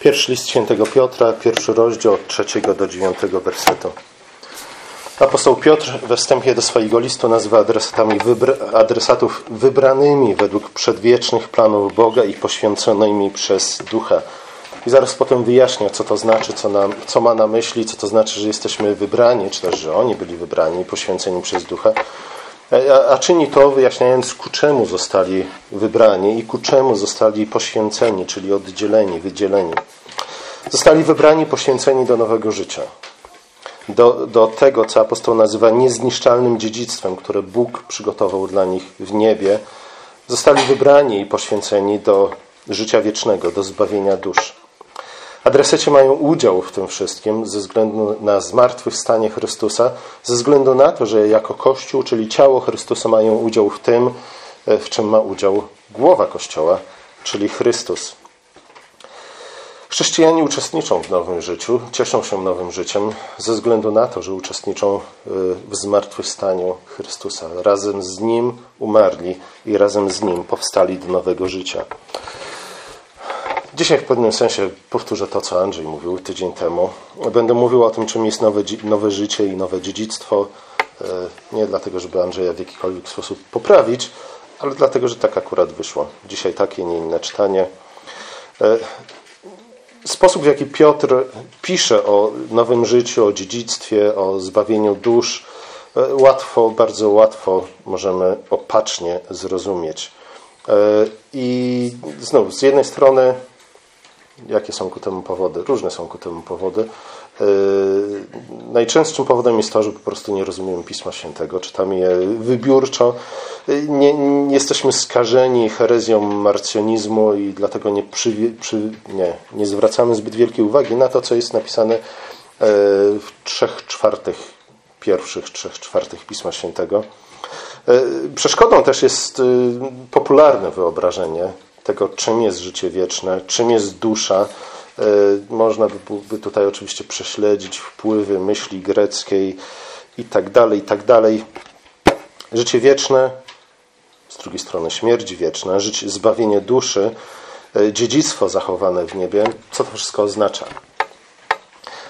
Pierwszy list świętego Piotra, pierwszy rozdział od trzeciego do dziewiątego wersetu. Apostoł Piotr we wstępie do swojego listu nazywa adresatami adresatów wybranymi według przedwiecznych planów Boga i poświęconymi przez Ducha. I zaraz potem wyjaśnia, co to znaczy, co, nam, co ma na myśli, co to znaczy, że jesteśmy wybrani, czy też, że oni byli wybrani i poświęceni przez Ducha. A, a czyni to wyjaśniając, ku czemu zostali wybrani i ku czemu zostali poświęceni, czyli oddzieleni, wydzieleni. Zostali wybrani, poświęceni do nowego życia. Do, do tego, co apostoł nazywa niezniszczalnym dziedzictwem, które Bóg przygotował dla nich w niebie. Zostali wybrani i poświęceni do życia wiecznego, do zbawienia dusz. Adreseci mają udział w tym wszystkim ze względu na zmartwychwstanie Chrystusa, ze względu na to, że jako Kościół, czyli ciało Chrystusa, mają udział w tym, w czym ma udział głowa Kościoła, czyli Chrystus. Chrześcijanie uczestniczą w nowym życiu, cieszą się nowym życiem ze względu na to, że uczestniczą w zmartwychwstaniu Chrystusa. Razem z Nim umarli i razem z Nim powstali do nowego życia. Dzisiaj w pewnym sensie powtórzę to, co Andrzej mówił tydzień temu. Będę mówił o tym, czym jest nowe, nowe życie i nowe dziedzictwo. Nie dlatego, żeby Andrzeja w jakikolwiek sposób poprawić, ale dlatego, że tak akurat wyszło. Dzisiaj takie, nie inne czytanie. Sposób, w jaki Piotr pisze o nowym życiu, o dziedzictwie, o zbawieniu dusz, łatwo, bardzo łatwo możemy opacznie zrozumieć. I znów, z jednej strony Jakie są ku temu powody? Różne są ku temu powody. Yy, najczęstszym powodem jest to, że po prostu nie rozumiemy Pisma Świętego, czytamy je wybiórczo. Nie, nie jesteśmy skażeni herezją marcjonizmu i dlatego nie, przy, przy, nie, nie zwracamy zbyt wielkiej uwagi na to, co jest napisane yy, w trzech czwartych, pierwszych trzech czwartych Pisma Świętego. Yy, przeszkodą też jest popularne wyobrażenie tego, czym jest życie wieczne, czym jest dusza. E, można by tutaj oczywiście prześledzić wpływy myśli greckiej i tak dalej, i tak dalej. Życie wieczne, z drugiej strony śmierć wieczna, życie, zbawienie duszy, e, dziedzictwo zachowane w niebie. Co to wszystko oznacza?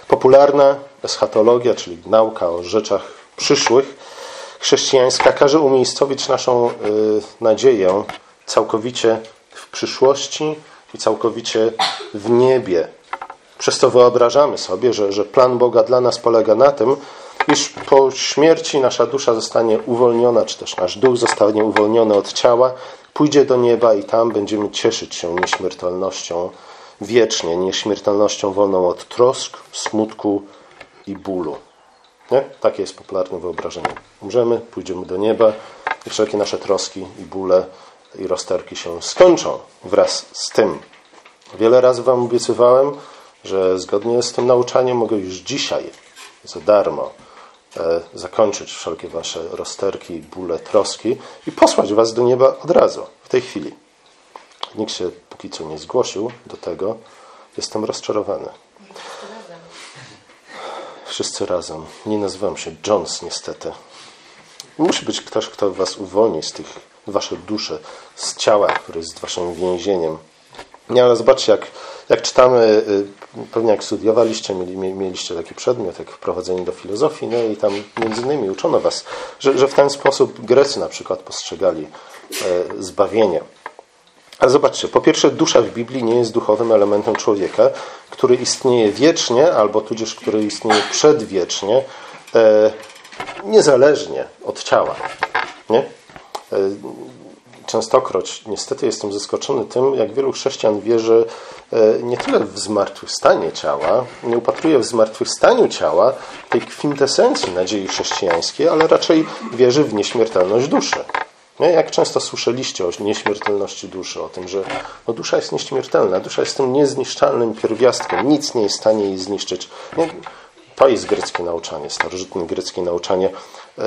Popularna eschatologia, czyli nauka o rzeczach przyszłych, chrześcijańska, każe umiejscowić naszą y, nadzieję całkowicie przyszłości i całkowicie w niebie. Przez to wyobrażamy sobie, że, że plan Boga dla nas polega na tym, iż po śmierci nasza dusza zostanie uwolniona, czy też nasz duch zostanie uwolniony od ciała, pójdzie do nieba i tam będziemy cieszyć się nieśmiertelnością wiecznie, nieśmiertelnością wolną od trosk, smutku i bólu. Nie? Takie jest popularne wyobrażenie. Umrzemy, pójdziemy do nieba i wszelkie nasze troski i bóle i rozterki się skończą wraz z tym. Wiele razy Wam obiecywałem, że zgodnie z tym nauczaniem mogę już dzisiaj za darmo e, zakończyć wszelkie Wasze rozterki, bóle, troski i posłać Was do nieba od razu, w tej chwili. Nikt się póki co nie zgłosił do tego. Jestem rozczarowany. Wszyscy razem. Nie nazywam się Jones, niestety. Musi być ktoś, kto Was uwolni z tych wasze dusze z ciała, które jest waszym więzieniem. Nie, ale zobaczcie, jak, jak czytamy, y, pewnie jak studiowaliście, mieli, mieliście taki przedmiot, jak wprowadzenie do filozofii, no i tam między innymi uczono was, że, że w ten sposób Grecy na przykład postrzegali e, zbawienie. Ale zobaczcie, po pierwsze, dusza w Biblii nie jest duchowym elementem człowieka, który istnieje wiecznie, albo tudzież który istnieje przedwiecznie, e, niezależnie od ciała. Nie? E, częstokroć niestety jestem zaskoczony tym, jak wielu chrześcijan wierzy e, nie tyle w zmartwychwstanie ciała, nie upatruje w zmartwychwstaniu ciała tej kwintesencji nadziei chrześcijańskiej, ale raczej wierzy w nieśmiertelność duszy. Jak często słyszeliście o nieśmiertelności duszy, o tym, że no, dusza jest nieśmiertelna, dusza jest tym niezniszczalnym pierwiastkiem, nic nie jest w stanie jej zniszczyć. To jest greckie nauczanie, starożytne greckie nauczanie. Yy,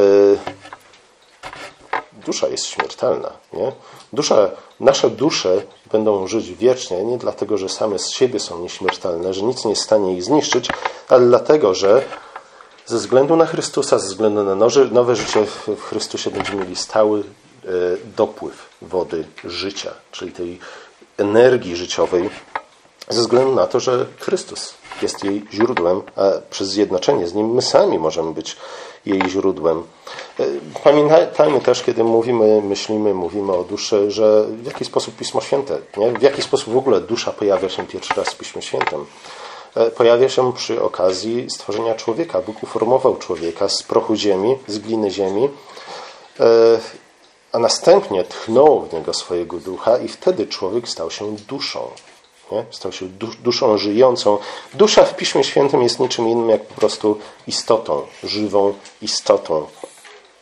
dusza jest śmiertelna. Nie? Dusza, nasze dusze będą żyć wiecznie nie dlatego, że same z siebie są nieśmiertelne, że nic nie jest w stanie ich zniszczyć, ale dlatego, że ze względu na Chrystusa, ze względu na nowe życie w Chrystusie będziemy mieli stały e, dopływ wody życia, czyli tej energii życiowej ze względu na to, że Chrystus jest jej źródłem, a przez zjednoczenie z Nim my sami możemy być jej źródłem. E, pamiętajmy też, kiedy mówimy, myślimy, mówimy o duszy, że w jaki sposób Pismo Święte, nie? w jaki sposób w ogóle dusza pojawia się pierwszy raz w Piśmie Świętym. E, pojawia się przy okazji stworzenia człowieka. Bóg uformował człowieka z prochu ziemi, z gliny ziemi, e, a następnie tchnął w niego swojego ducha i wtedy człowiek stał się duszą. Nie? Stał się duszą żyjącą. Dusza w Piśmie Świętym jest niczym innym jak po prostu istotą, żywą istotą.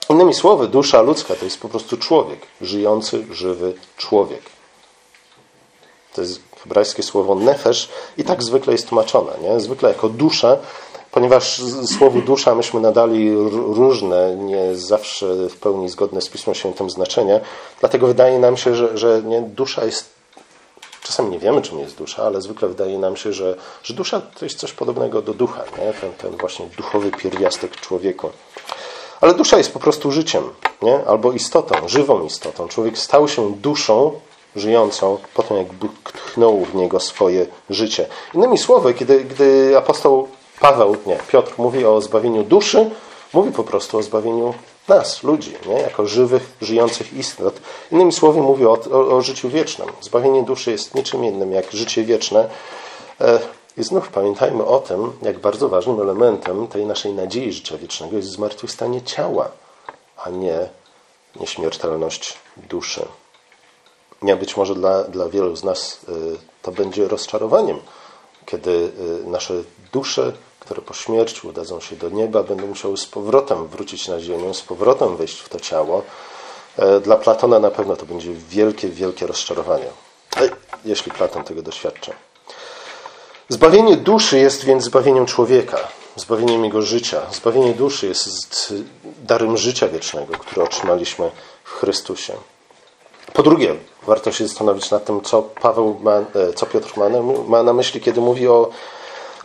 Innymi słowy, dusza ludzka to jest po prostu człowiek, żyjący, żywy człowiek. To jest hebrajskie słowo nefesh i tak zwykle jest tłumaczone. Nie? Zwykle jako dusza, ponieważ słowu dusza myśmy nadali różne, nie zawsze w pełni zgodne z Pismem Świętym znaczenia, dlatego wydaje nam się, że, że nie, dusza jest Czasami nie wiemy, czym jest dusza, ale zwykle wydaje nam się, że, że dusza to jest coś podobnego do ducha, nie? Ten, ten właśnie duchowy pierwiastek człowieku. Ale dusza jest po prostu życiem, nie? albo istotą, żywą istotą. Człowiek stał się duszą żyjącą po tym, jak Bóg tchnął w niego swoje życie. Innymi słowy, kiedy, gdy apostoł Paweł, nie, Piotr mówi o zbawieniu duszy, mówi po prostu o zbawieniu nas, ludzi, nie? jako żywych, żyjących istot. Innymi słowy, mówi o, o, o życiu wiecznym. Zbawienie duszy jest niczym innym jak życie wieczne. E, I znów pamiętajmy o tym, jak bardzo ważnym elementem tej naszej nadziei życia wiecznego jest zmartwychwstanie ciała, a nie nieśmiertelność duszy. Nie, być może dla, dla wielu z nas e, to będzie rozczarowaniem, kiedy e, nasze dusze które po śmierci udadzą się do nieba, będą musiały z powrotem wrócić na ziemię, z powrotem wejść w to ciało. E, dla Platona na pewno to będzie wielkie, wielkie rozczarowanie, e, jeśli Platon tego doświadcza. Zbawienie duszy jest więc zbawieniem człowieka, zbawieniem jego życia. Zbawienie duszy jest darem życia wiecznego, które otrzymaliśmy w Chrystusie. Po drugie, warto się zastanowić nad tym, co Paweł ma, e, co Piotr ma na, ma na myśli, kiedy mówi o,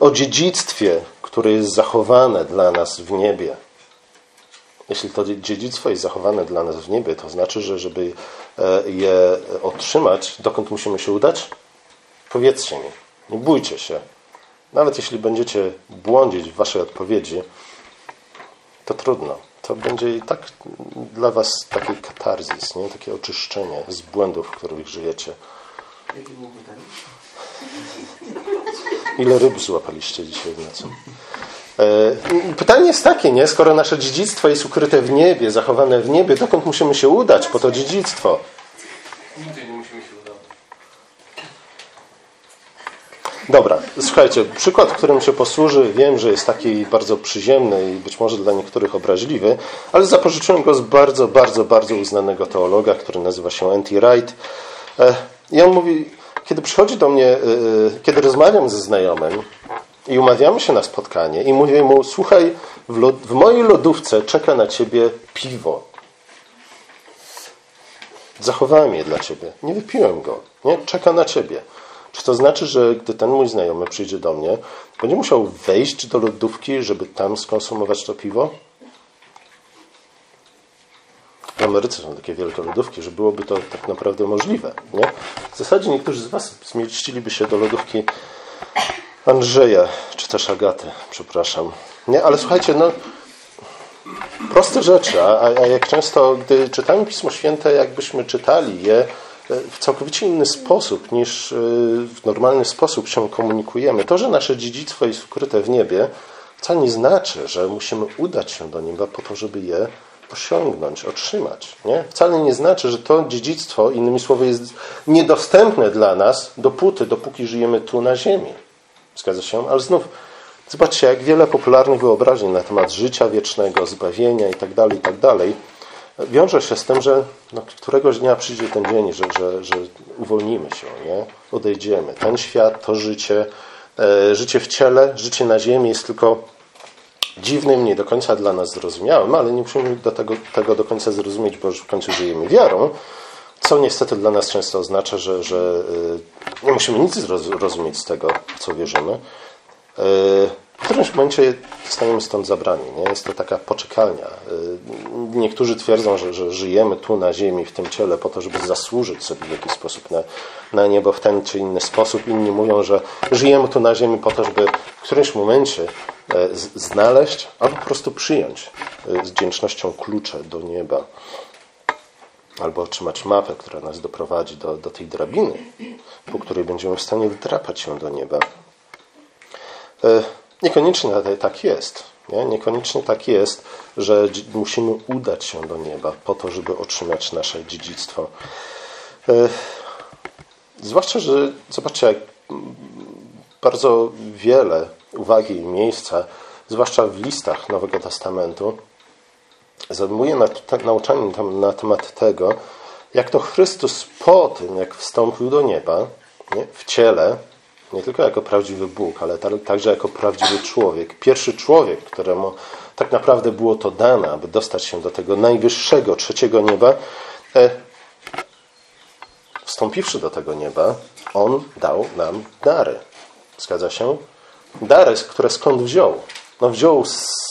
o dziedzictwie które jest zachowane dla nas w niebie. Jeśli to dziedzictwo jest zachowane dla nas w niebie, to znaczy, że żeby e, je otrzymać, dokąd musimy się udać? Powiedzcie mi, nie bójcie się. Nawet jeśli będziecie błądzić w waszej odpowiedzi, to trudno. To będzie i tak dla was taki katarzis, nie? takie oczyszczenie z błędów, w których żyjecie. Ile ryb złapaliście dzisiaj w nocy? E, pytanie jest takie, nie? Skoro nasze dziedzictwo jest ukryte w niebie, zachowane w niebie, dokąd musimy się udać po to dziedzictwo? Nie musimy się udać. Dobra, słuchajcie, przykład, którym się posłuży, wiem, że jest taki bardzo przyziemny i być może dla niektórych obraźliwy, ale zapożyczyłem go z bardzo, bardzo, bardzo uznanego teologa, który nazywa się N.T. Wright. E, I on mówi, kiedy przychodzi do mnie, y, kiedy rozmawiam ze znajomym i umawiamy się na spotkanie i mówię mu, słuchaj, w, w mojej lodówce czeka na ciebie piwo. Zachowałem je dla ciebie. Nie wypiłem go. Nie? Czeka na ciebie. Czy to znaczy, że gdy ten mój znajomy przyjdzie do mnie, będzie musiał wejść do lodówki, żeby tam skonsumować to piwo? W Ameryce są takie wielkie lodówki, że byłoby to tak naprawdę możliwe. Nie? W zasadzie niektórzy z Was zmieściliby się do lodówki Andrzeja, czy też Agaty, przepraszam. Nie, ale słuchajcie, no proste rzeczy, a, a jak często, gdy czytamy Pismo Święte, jakbyśmy czytali je w całkowicie inny sposób niż e, w normalny sposób się komunikujemy. To, że nasze dziedzictwo jest ukryte w niebie, wcale nie znaczy, że musimy udać się do nieba po to, żeby je osiągnąć, otrzymać. Nie? Wcale nie znaczy, że to dziedzictwo, innymi słowy, jest niedostępne dla nas dopóty, dopóki żyjemy tu na ziemi. Zgadza się? Ale znów, zobaczcie, jak wiele popularnych wyobrażeń na temat życia wiecznego, zbawienia itd., tak itd. Wiąże się z tym, że no, któregoś dnia przyjdzie ten dzień, że, że, że uwolnimy się, nie? odejdziemy. Ten świat, to życie, e, życie w ciele, życie na ziemi jest tylko dziwnym, nie do końca dla nas zrozumiałym, ale nie musimy do tego, tego do końca zrozumieć, bo w końcu żyjemy wiarą, co niestety dla nas często oznacza, że, że y, nie musimy nic rozumieć z tego, co wierzymy. Y, w którymś momencie zostaniemy stąd zabrani. Nie? Jest to taka poczekalnia. Y, niektórzy twierdzą, że, że żyjemy tu na ziemi, w tym ciele, po to, żeby zasłużyć sobie w jakiś sposób na, na niebo w ten czy inny sposób. Inni mówią, że żyjemy tu na ziemi po to, żeby w którymś momencie e, znaleźć albo po prostu przyjąć e, z wdzięcznością klucze do nieba albo otrzymać mapę, która nas doprowadzi do, do tej drabiny, po której będziemy w stanie wdrapać się do nieba. Niekoniecznie tak jest. Nie? Niekoniecznie tak jest, że musimy udać się do nieba po to, żeby otrzymać nasze dziedzictwo. E, zwłaszcza, że zobaczcie, jak bardzo wiele uwagi i miejsca, zwłaszcza w listach Nowego Testamentu, zajmuje nauczanie na temat tego, jak to Chrystus po tym, jak wstąpił do nieba, nie, w ciele, nie tylko jako prawdziwy Bóg, ale także jako prawdziwy człowiek, pierwszy człowiek, któremu tak naprawdę było to dane, aby dostać się do tego najwyższego, trzeciego nieba, e, wstąpiwszy do tego nieba, On dał nam dary. Zgadza się? Dary, które skąd wziął? no, wziął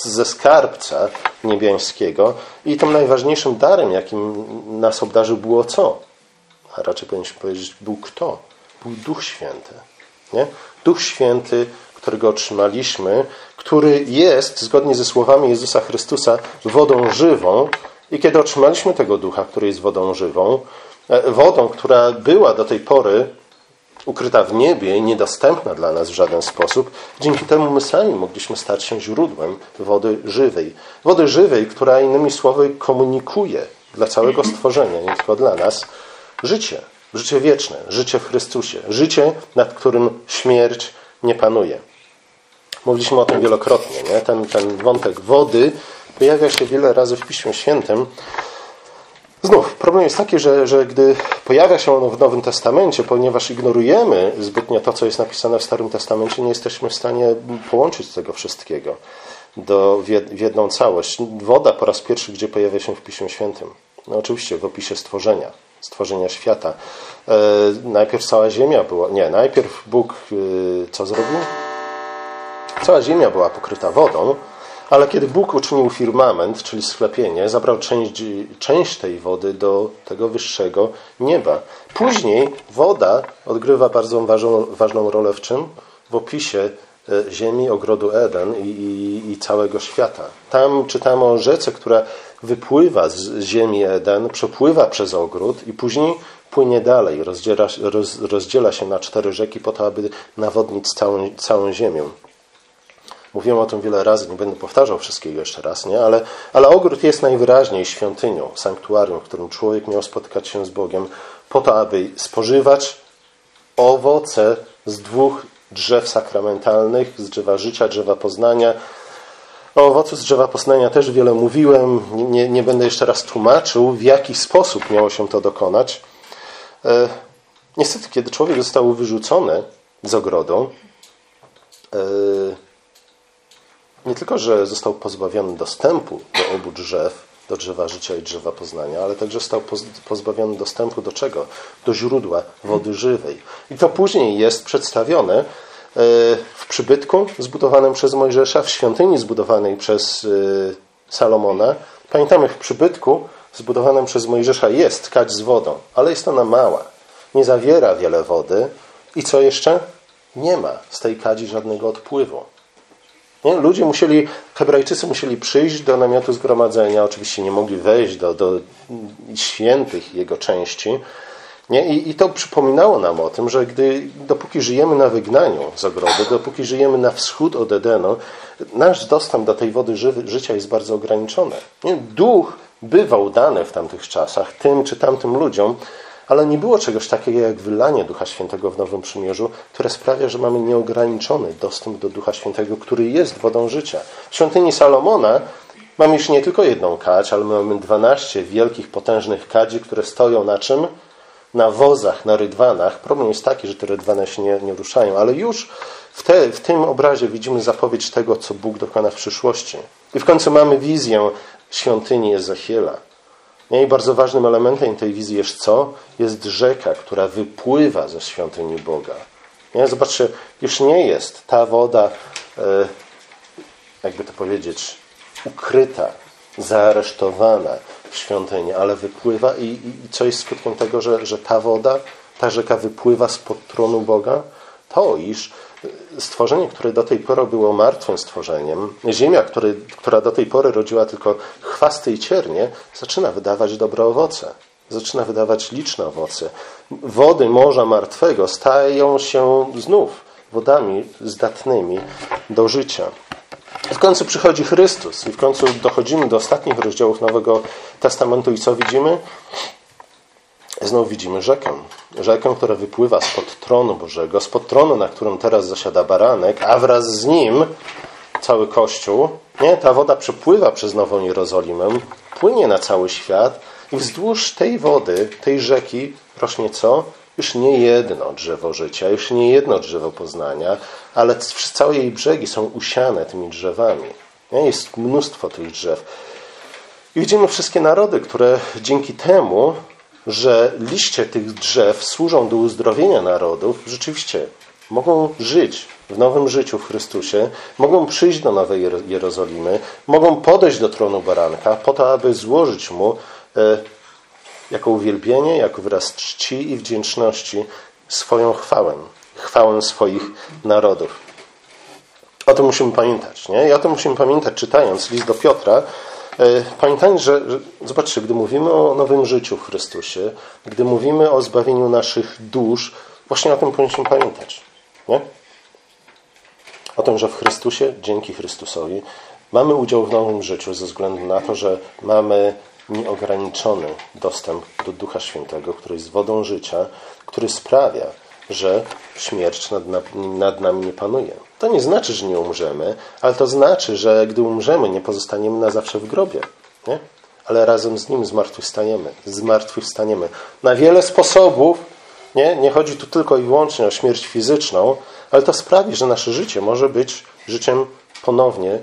ze skarbca niebiańskiego i tym najważniejszym darem, jakim nas obdarzył, było co? A raczej powinniśmy powiedzieć, był kto? Był Duch Święty. Nie? Duch Święty, którego otrzymaliśmy, który jest, zgodnie ze słowami Jezusa Chrystusa, wodą żywą. I kiedy otrzymaliśmy tego ducha, który jest wodą żywą, e, wodą, która była do tej pory ukryta w niebie i niedostępna dla nas w żaden sposób. Dzięki temu my sami mogliśmy stać się źródłem wody żywej. Wody żywej, która innymi słowy komunikuje dla całego stworzenia, nie tylko dla nas, życie. Życie wieczne, życie w Chrystusie. Życie, nad którym śmierć nie panuje. Mówiliśmy o tym wielokrotnie. Nie? Ten, ten wątek wody pojawia się wiele razy w Piśmie Świętym. Znów, problem jest taki, że, że gdy pojawia się ono w Nowym Testamencie, ponieważ ignorujemy zbytnio to, co jest napisane w Starym Testamencie, nie jesteśmy w stanie połączyć tego wszystkiego do, w jedną całość. Woda po raz pierwszy, gdzie pojawia się w Piśmie Świętym? No oczywiście w opisie stworzenia, stworzenia świata. E, najpierw cała ziemia była, nie, najpierw Bóg e, co zrobił? Cała ziemia była pokryta wodą, ale kiedy Bóg uczynił firmament, czyli sklepienie, zabrał część, część tej wody do tego wyższego nieba. Później woda odgrywa bardzo ważną, ważną rolę w czym? W opisie e, ziemi, ogrodu Eden i, i, i, całego świata. Tam czytamy o rzece, która wypływa z ziemi Eden, przepływa przez ogród i później płynie dalej, rozdziela, roz, rozdziela się na cztery rzeki po to, aby nawodnić całą, całą ziemię. Mówiłem o tym wiele razy, nie będę powtarzał wszystkiego jeszcze raz, nie? Ale, ale ogród jest najwyraźniej świątynią, sanktuarium, w którym człowiek miał spotykać się z Bogiem po to, aby spożywać owoce z dwóch drzew sakramentalnych, z drzewa życia, drzewa poznania. O owocu z drzewa poznania też wiele mówiłem, nie, nie będę jeszcze raz tłumaczył, w jaki sposób miało się to dokonać. E, niestety, kiedy człowiek został wyrzucony z ogrodu, e, nie tylko, że został pozbawiony dostępu do obu drzew, do drzewa życia i drzewa poznania, ale także został pozbawiony dostępu do czego? Do źródła wody żywej. I to później jest przedstawione w przybytku zbudowanym przez Mojżesza, w świątyni zbudowanej przez e, Salomona. Pamiętamy, w przybytku zbudowanym przez Mojżesza jest kać z wodą, ale jest ona mała. Nie zawiera wiele wody. I co jeszcze? Nie ma z tej kadzi żadnego odpływu. Nie? Ludzie musieli, Hebrajczycy musieli przyjść do namiotu zgromadzenia, oczywiście nie mogli wejść do, do świętych jego części. Nie? I, I to przypominało nam o tym, że gdy, dopóki żyjemy na wygnaniu z ogrodu, dopóki żyjemy na wschód od Edenu, nasz dostęp do tej wody ży, życia jest bardzo ograniczony. Nie? Duch bywał dany w tamtych czasach tym czy tamtym ludziom, ale nie było czegoś takiego jak wylanie Ducha Świętego w Nowym Przymierzu, które sprawia, że mamy nieograniczony dostęp do Ducha Świętego, który jest wodą życia. W świątyni Salomona mamy już nie tylko jedną kadź, ale mamy dwanaście wielkich, potężnych kadzi, które stoją na czym? Na wozach, na rydwanach. Problem jest taki, że te rydwany się nie, nie ruszają, ale już w, te, w tym obrazie widzimy zapowiedź tego, co Bóg dokona w przyszłości. I w końcu mamy wizję świątyni Ezechiela i bardzo ważnym elementem tej wizji jest co? Jest rzeka, która wypływa ze świątyni Boga. Zobaczcie, już nie jest ta woda, e, jakby to powiedzieć, ukryta, zaaresztowana w świątyni, ale wypływa i, i co jest skutkiem tego, że, że ta woda, ta rzeka wypływa spod tronu Boga? To, iż stworzenie, które do tej pory było martwym stworzeniem, ziemia, który, która do tej pory rodziła tylko chwasty i ciernie, zaczyna wydawać dobre owoce. Zaczyna wydawać liczne owoce. Wody Morza Martwego stają się znów wodami zdatnymi do życia. W końcu przychodzi Chrystus i w końcu dochodzimy do ostatnich rozdziałów Nowego Testamentu i co widzimy? Znowu widzimy rzekę. Rzekę, która wypływa spod tronu Bożego, spod tronu, na którym teraz zasiada baranek, a wraz z nim cały Kościół. Nie? Ta woda przepływa przez Nową Jerozolimę, płynie na cały świat i wzdłuż tej wody, tej rzeki rośnie co? Już nie jedno drzewo życia, już nie jedno drzewo poznania, ale całe jej brzegi są usiane tymi drzewami. Nie? Jest mnóstwo tych drzew. I widzimy wszystkie narody, które dzięki temu że liście tych drzew służą do uzdrowienia narodów, rzeczywiście mogą żyć w nowym życiu w Chrystusie, mogą przyjść do Nowej Jerozolimy, mogą podejść do tronu baranka po to, aby złożyć mu e, jako uwielbienie, jako wyraz czci i wdzięczności swoją chwałę, chwałę swoich narodów. O tym musimy pamiętać. Nie? I o tym musimy pamiętać, czytając list do Piotra, pamiętajmy, że, że zobaczcie, gdy mówimy o nowym życiu w Chrystusie, gdy mówimy o zbawieniu naszych dusz, właśnie o tym powinniśmy pamiętać. Nie? O tym, że w Chrystusie, dzięki Chrystusowi, mamy udział w nowym życiu ze względu na to, że mamy nieograniczony dostęp do Ducha Świętego, który jest wodą życia, który sprawia, że śmierć nad, nad nami nie panuje. To nie znaczy, że nie umrzemy, ale to znaczy, że gdy umrzemy, nie pozostaniemy na zawsze w grobie. Nie? Ale razem z Nim zmartwychwstaniemy. Zmartwychwstaniemy. Na wiele sposobów, nie? nie chodzi tu tylko i wyłącznie o śmierć fizyczną, ale to sprawi, że nasze życie może być życiem ponownie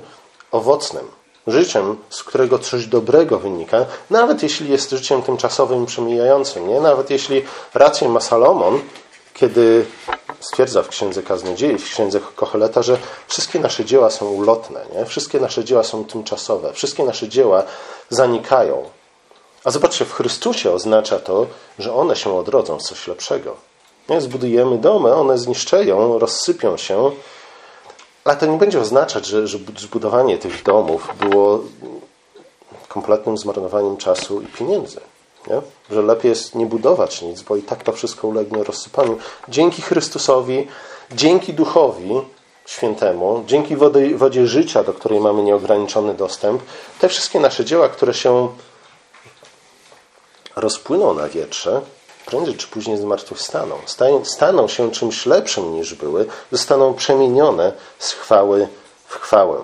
owocnym. Życiem, z którego coś dobrego wynika, nawet jeśli jest życiem tymczasowym i przemijającym. Nie? Nawet jeśli rację ma Salomon, kiedy stwierdza w Księdze Kaznodziei, w Księdze Kocheleta, że wszystkie nasze dzieła są ulotne, nie? wszystkie nasze dzieła są tymczasowe, wszystkie nasze dzieła zanikają. A zobaczcie, w Chrystusie oznacza to, że one się odrodzą w coś lepszego. Nie? Zbudujemy domy, one zniszczeją, rozsypią się, ale to nie będzie oznaczać, że, że zbudowanie tych domów było kompletnym zmarnowaniem czasu i pieniędzy. Nie? Że lepiej jest nie budować nic, bo i tak to wszystko ulegnie rozsypaniu. Dzięki Chrystusowi, dzięki Duchowi Świętemu, dzięki wody, wodzie życia, do której mamy nieograniczony dostęp, te wszystkie nasze dzieła, które się rozpłyną na wietrze, prędzej czy później zmartwychwstaną. Staną się czymś lepszym niż były, zostaną przemienione z chwały w chwałę.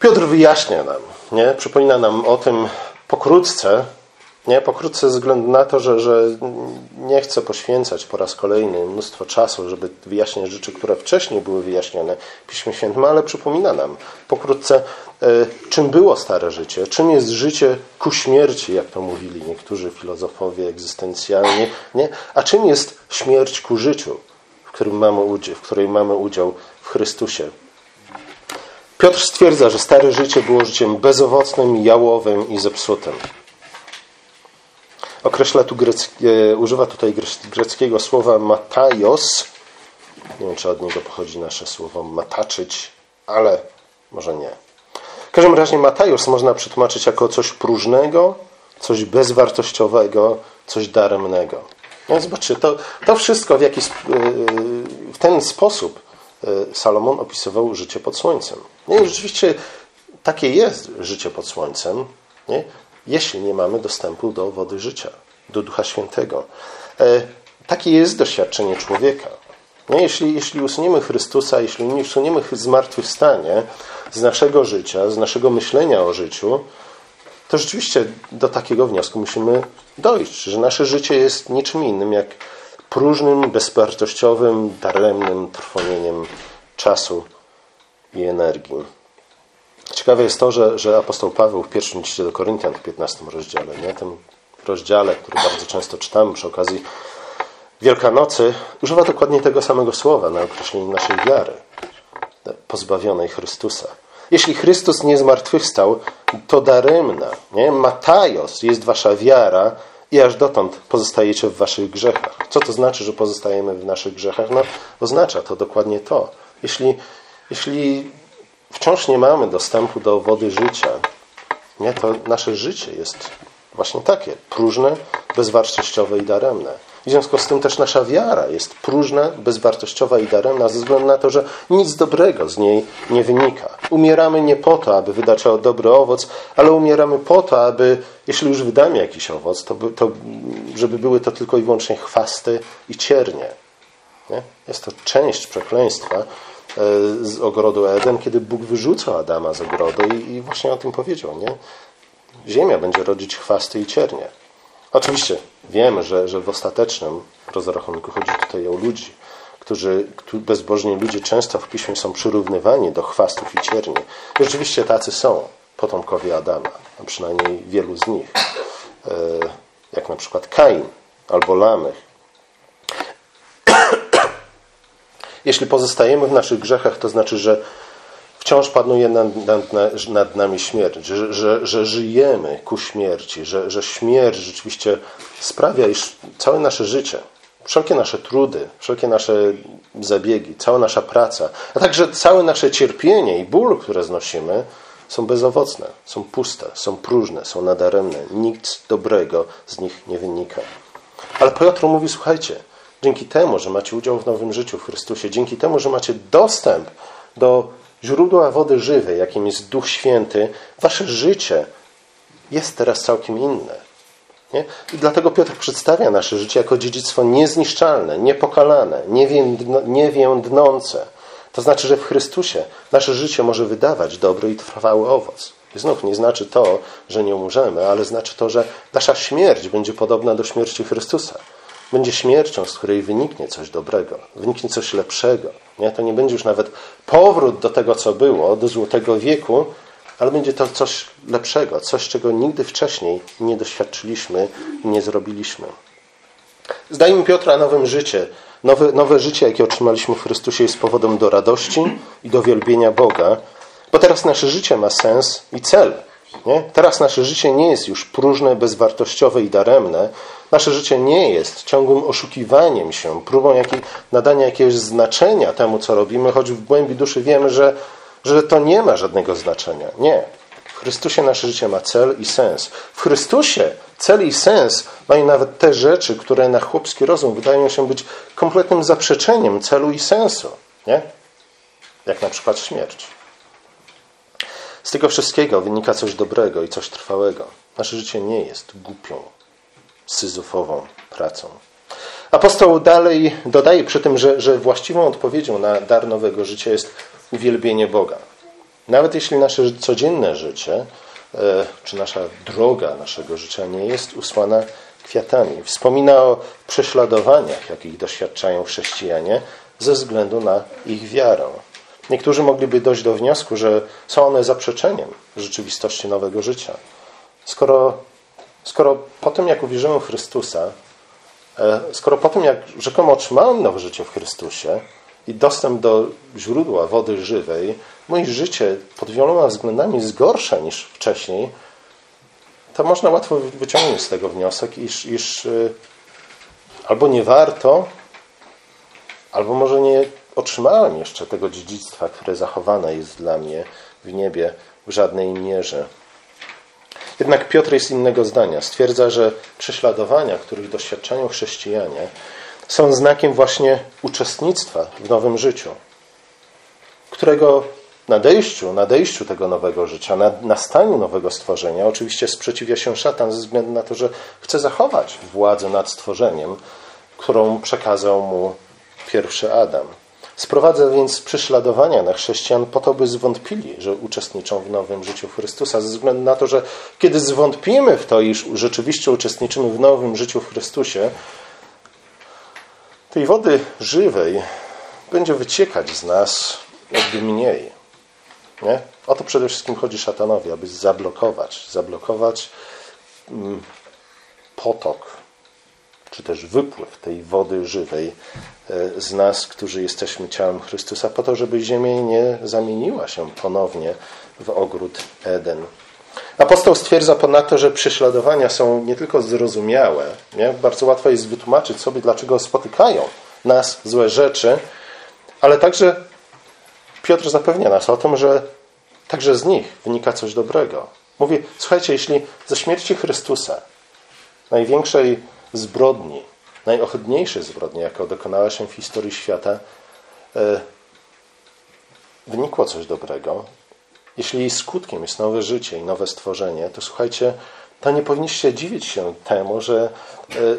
Piotr wyjaśnia nam, nie? przypomina nam o tym, pokrótce, nie, pokrótce ze względu na to, że, że nie chcę poświęcać po raz kolejny mnóstwo czasu, żeby wyjaśniać rzeczy, które wcześniej były wyjaśnione w Piśmie Świętym, ale przypomina nam pokrótce, e, czym było stare życie, czym jest życie ku śmierci, jak to mówili niektórzy filozofowie egzystencjalni, nie? a czym jest śmierć ku życiu, w, którym mamy udział, w której mamy udział w Chrystusie. Piotr stwierdza, że stare życie było życiem bezowocnym, jałowym i zepsutym. Określa tu greckie, używa tutaj greckiego słowa matajos. Nie wiem, czy od niego pochodzi nasze słowo mataczyć, ale może nie. W każdym razie matajos można przetłumaczyć jako coś próżnego, coś bezwartościowego, coś daremnego. No zobaczcie, to, to wszystko w, jakiś, w ten sposób E, Salomon opisywał życie pod słońcem. No i rzeczywiście takie jest życie pod słońcem, nie? jeśli nie mamy dostępu do wody życia, do Ducha Świętego. E, takie jest doświadczenie człowieka. Nie? Jeśli, jeśli usuniemy Chrystusa, jeśli nie usuniemy zmartwychwstanie z naszego życia, z naszego myślenia o życiu, to rzeczywiście do takiego wniosku musimy dojść, że nasze życie jest niczym innym jak próżnym, bezwartościowym, daremnym trwonieniem czasu i energii. Ciekawe jest to, że, że apostoł Paweł w pierwszym liście do Koryntian w 15 rozdziale, nie? tym rozdziale, który bardzo często czytamy przy okazji Wielkanocy, używa dokładnie tego samego słowa na określenie naszej wiary. pozbawionej Chrystusa. Jeśli Chrystus nie zmartwychwstał, to daremna, nie? Matajos jest wasza wiara i aż dotąd pozostajecie w waszych grzechach. Co to znaczy, że pozostajemy w naszych grzechach? No, oznacza to dokładnie to. Jeśli, jeśli wciąż nie mamy dostępu do wody życia, nie, to nasze życie jest właśnie takie, próżne, bezwartościowe i daremne. W związku z tym też nasza wiara jest próżna, bezwartościowa i daremna ze względu na to, że nic dobrego z niej nie wynika. Umieramy nie po to, aby wydać dobry owoc, ale umieramy po to, aby, jeśli już wydamy jakiś owoc, to, to żeby były to tylko i wyłącznie chwasty i ciernie. Nie? Jest to część przekleństwa e, z ogrodu Eden, kiedy Bóg wyrzucał Adama z ogrodu i, i właśnie o tym powiedział. Nie? Ziemia będzie rodzić chwasty i ciernie. Oczywiście wiemy, że, że w ostatecznym rozrachunku chodzi tutaj o ludzi, którzy, bezbożni ludzie często w piśmie są przyrównywani do chwastów i cierni. Rzeczywiście tacy są potomkowie Adama, a przynajmniej wielu z nich. E, jak na przykład Kain albo Lamech. Jeśli pozostajemy w naszych grzechach, to znaczy, że wciąż panuje nad, nad, nad nami śmierć, że, że, że, żyjemy ku śmierci, że, że śmierć rzeczywiście sprawia, iż całe nasze życie, wszelkie nasze trudy, wszelkie nasze zabiegi, cała nasza praca, a także całe nasze cierpienie i ból, które znosimy, są bezowocne, są puste, są próżne, są nadaremne. Nic dobrego z nich nie wynika. Ale Piotr mówi, słuchajcie, dzięki temu, że macie udział w nowym życiu w Chrystusie, dzięki temu, że macie dostęp do źródła wody żywej, jakim jest Duch Święty, wasze życie jest teraz całkiem inne. Nie? I dlatego Piotr przedstawia nasze życie jako dziedzictwo niezniszczalne, niepokalane, niewiędnące. To znaczy, że w Chrystusie nasze życie może wydawać dobry i trwały owoc. I znów nie znaczy to, że nie umrzemy, ale znaczy to, że nasza śmierć będzie podobna do śmierci Chrystusa będzie śmiercią, z której wyniknie coś dobrego, wyniknie coś lepszego. Nie? To nie będzie już nawet powrót do tego, co było, do złotego wieku, ale będzie to coś lepszego, coś, czego nigdy wcześniej nie doświadczyliśmy i nie zrobiliśmy. Zdajmy Piotra nowym życie. Nowe, nowe życie, jakie otrzymaliśmy w Chrystusie, jest powodem do radości i do wielbienia Boga, bo teraz nasze życie ma sens i cel. Nie? Teraz nasze życie nie jest już próżne, bezwartościowe i daremne. Nasze życie nie jest ciągłym oszukiwaniem się, próbą jakiej, nadania jakiegoś znaczenia temu, co robimy, choć w głębi duszy wiemy, że, że to nie ma żadnego znaczenia. Nie. W Chrystusie nasze życie ma cel i sens. W Chrystusie cel i sens mają nawet te rzeczy, które na chłopski rozum wydają się być kompletnym zaprzeczeniem celu i sensu. Nie? Jak na przykład śmierć. Z tego wszystkiego wynika coś dobrego i coś trwałego. Nasze życie nie jest głupią, syzofową pracą. Apostoł dalej dodaje przy tym, że, że właściwą odpowiedzią na dar nowego życia jest uwielbienie Boga. Nawet jeśli nasze codzienne życie, e, czy nasza droga naszego życia nie jest usłana kwiatami. Wspomina o prześladowaniach, jakich doświadczają chrześcijanie ze względu na ich wiarę. Niektórzy mogliby dojść do wniosku, że są one zaprzeczeniem rzeczywistości nowego życia. Skoro, skoro po tym, jak uwierzyłem w Chrystusa, e, skoro po tym, jak rzekomo otrzymałem nowe życie w Chrystusie i dostęp do źródła wody żywej, moje życie pod wieloma względami jest gorsze niż wcześniej, to można łatwo wyciągnąć z tego wniosek, iż, iż e, albo nie warto, albo może nie otrzymałem jeszcze tego dziedzictwa, które zachowane jest dla mnie w niebie w żadnej mierze. Jednak Piotr jest innego zdania. Stwierdza, że prześladowania, których doświadczają chrześcijanie, są znakiem właśnie uczestnictwa w nowym życiu, którego nadejściu, nadejściu tego nowego życia, nastaniu nowego stworzenia, oczywiście sprzeciwia się szatan ze względu na to, że chce zachować władzę nad stworzeniem, którą przekazał mu pierwszy Adam. Sprowadza więc prześladowania na chrześcijan po to, by zwątpili, że uczestniczą w nowym życiu Chrystusa, ze względu na to, że kiedy zwątpimy w to, iż rzeczywiście uczestniczymy w nowym życiu w Chrystusie, tej wody żywej będzie wyciekać z nas jakby mniej. Nie? O to przede wszystkim chodzi szatanowi, aby zablokować, zablokować mm, potok czy też wypływ tej wody żywej e, z nas, którzy jesteśmy ciałem Chrystusa, po to, żeby ziemia nie zamieniła się ponownie w ogród Eden. Apostoł stwierdza ponadto, że prześladowania są nie tylko zrozumiałe, nie? bardzo łatwo jest wytłumaczyć sobie, dlaczego spotykają nas złe rzeczy, ale także Piotr zapewnia nas o tym, że także z nich wynika coś dobrego. Mówi, słuchajcie, jeśli ze śmierci Chrystusa, największej zbrodni, najohydniejszej zbrodni, jaka dokonała się w historii świata, e, wynikło coś dobrego, jeśli jej skutkiem jest nowe życie i nowe stworzenie, to słuchajcie, to nie powinniście dziwić się temu, że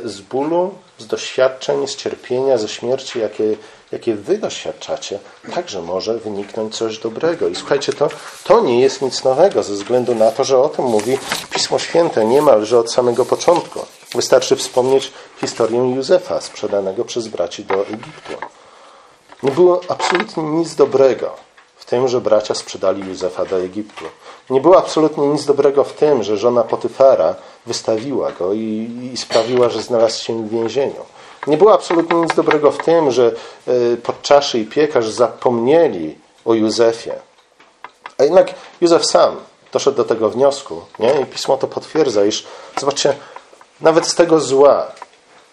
e, z bólu, z doświadczeń, z cierpienia, ze śmierci, jakie, jakie wy doświadczacie, także może wyniknąć coś dobrego. I słuchajcie, to, to nie jest nic nowego, ze względu na to, że o tym mówi Pismo Święte niemalże od samego początku. Wystarczy wspomnieć historię Józefa, sprzedanego przez braci do Egiptu. Nie było absolutnie nic dobrego w tym, że bracia sprzedali Józefa do Egiptu. Nie było absolutnie nic dobrego w tym, że żona Potyfara wystawiła go i, i sprawiła, że znalazł się w więzieniu. Nie było absolutnie nic dobrego w tym, że y, podczaszy i piekarz zapomnieli o Józefie. A jednak Józef sam doszedł do tego wniosku, nie? i pismo to potwierdza, iż zobaczcie, nawet z tego zła,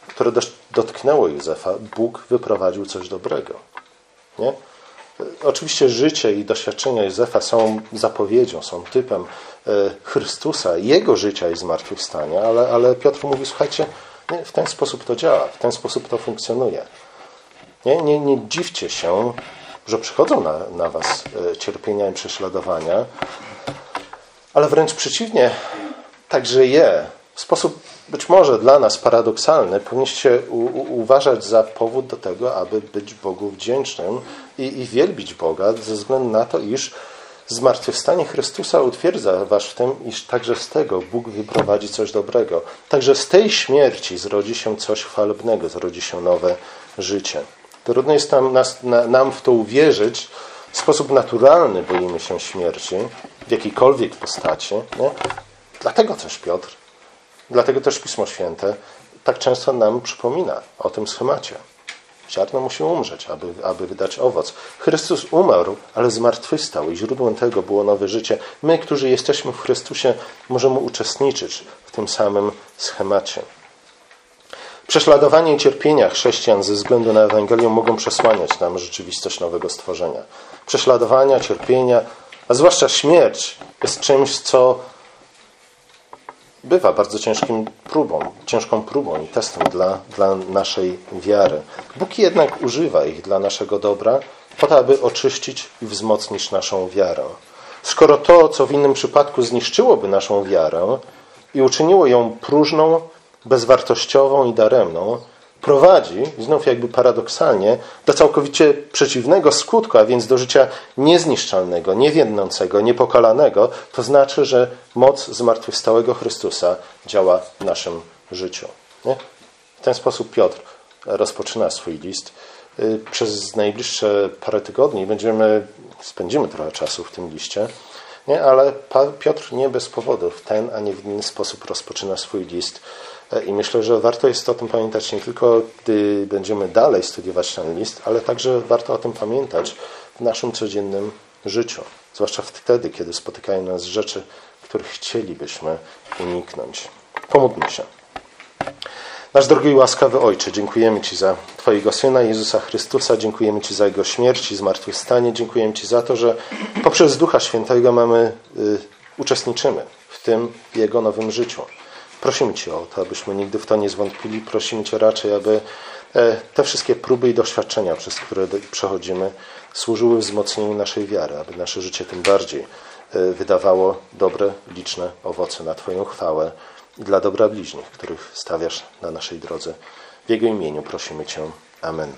które dotknęło Józefa, Bóg wyprowadził coś dobrego. Nie? Oczywiście życie i doświadczenia Józefa są zapowiedzią, są typem e, Chrystusa, Jego życia i zmartwychwstania, ale, ale Piotr mówi, słuchajcie, nie, w ten sposób to działa, w ten sposób to funkcjonuje. Nie, nie, nie dziwcie się, że przychodzą na, na was e, cierpienia i prześladowania, ale wręcz przeciwnie, także je w sposób być może dla nas paradoksalny, powinniście uważać za powód do tego, aby być Bogu wdzięcznym i, i wielbić Boga, ze względu na to, iż zmartwychwstanie Chrystusa utwierdza was w tym, iż także z tego Bóg wyprowadzi coś dobrego. Także z tej śmierci zrodzi się coś chwalebnego, zrodzi się nowe życie. Trudno jest nam, nas, na, nam w to uwierzyć. W sposób naturalny boimy się śmierci, w jakiejkolwiek postaci. Nie? Dlatego też Piotr Dlatego też Pismo Święte tak często nam przypomina o tym schemacie. Ziarno musi umrzeć, aby, aby wydać owoc. Chrystus umarł, ale zmartwychwstał i źródłem tego było nowe życie. My, którzy jesteśmy w Chrystusie, możemy uczestniczyć w tym samym schemacie. Prześladowanie i cierpienia chrześcijan ze względu na Ewangelię mogą przesłaniać nam rzeczywistość nowego stworzenia. Prześladowania, cierpienia, a zwłaszcza śmierć jest czymś, co bywa bardzo ciężkim próbą, ciężką próbą i testem dla, dla naszej wiary. Bóg jednak używa ich dla naszego dobra, po to, aby oczyścić i wzmocnić naszą wiarę. Skoro to, co w innym przypadku zniszczyłoby naszą wiarę i uczyniło ją próżną, bezwartościową i daremną, prowadzi, znów jakby paradoksalnie, do całkowicie przeciwnego skutku, a więc do życia niezniszczalnego, niewiednącego, niepokalanego, to znaczy, że moc zmartwychwstałego Chrystusa działa w naszym życiu. Nie? W ten sposób Piotr rozpoczyna swój list. Y, przez najbliższe parę tygodni będziemy, spędzimy trochę czasu w tym liście, nie? ale Piotr nie bez powodu w ten, a nie w inny sposób rozpoczyna swój list i myślę, że warto jest o tym pamiętać nie tylko, gdy będziemy dalej studiować ten list, ale także warto o tym pamiętać w naszym codziennym życiu. Zwłaszcza wtedy, kiedy spotykają nas rzeczy, których chcielibyśmy uniknąć. Pomódlmy się. Nasz drogi i łaskawy Ojcze, dziękujemy Ci za Twojego Syna Jezusa Chrystusa, dziękujemy Ci za Jego śmierć i zmartwychwstanie, dziękujemy Ci za to, że poprzez Ducha Świętego mamy, y, uczestniczymy w tym Jego nowym życiu. Prosimy Cię o to, abyśmy nigdy w to nie zwątpili. Prosimy Cię raczej, aby e, te wszystkie próby i doświadczenia, przez które przechodzimy, służyły wzmocnieniu naszej wiary, aby nasze życie tym bardziej e, wydawało dobre, liczne owoce na Twoją chwałę i dla dobra bliźnich, których stawiasz na naszej drodze. W Jego imieniu prosimy Cię. Amen.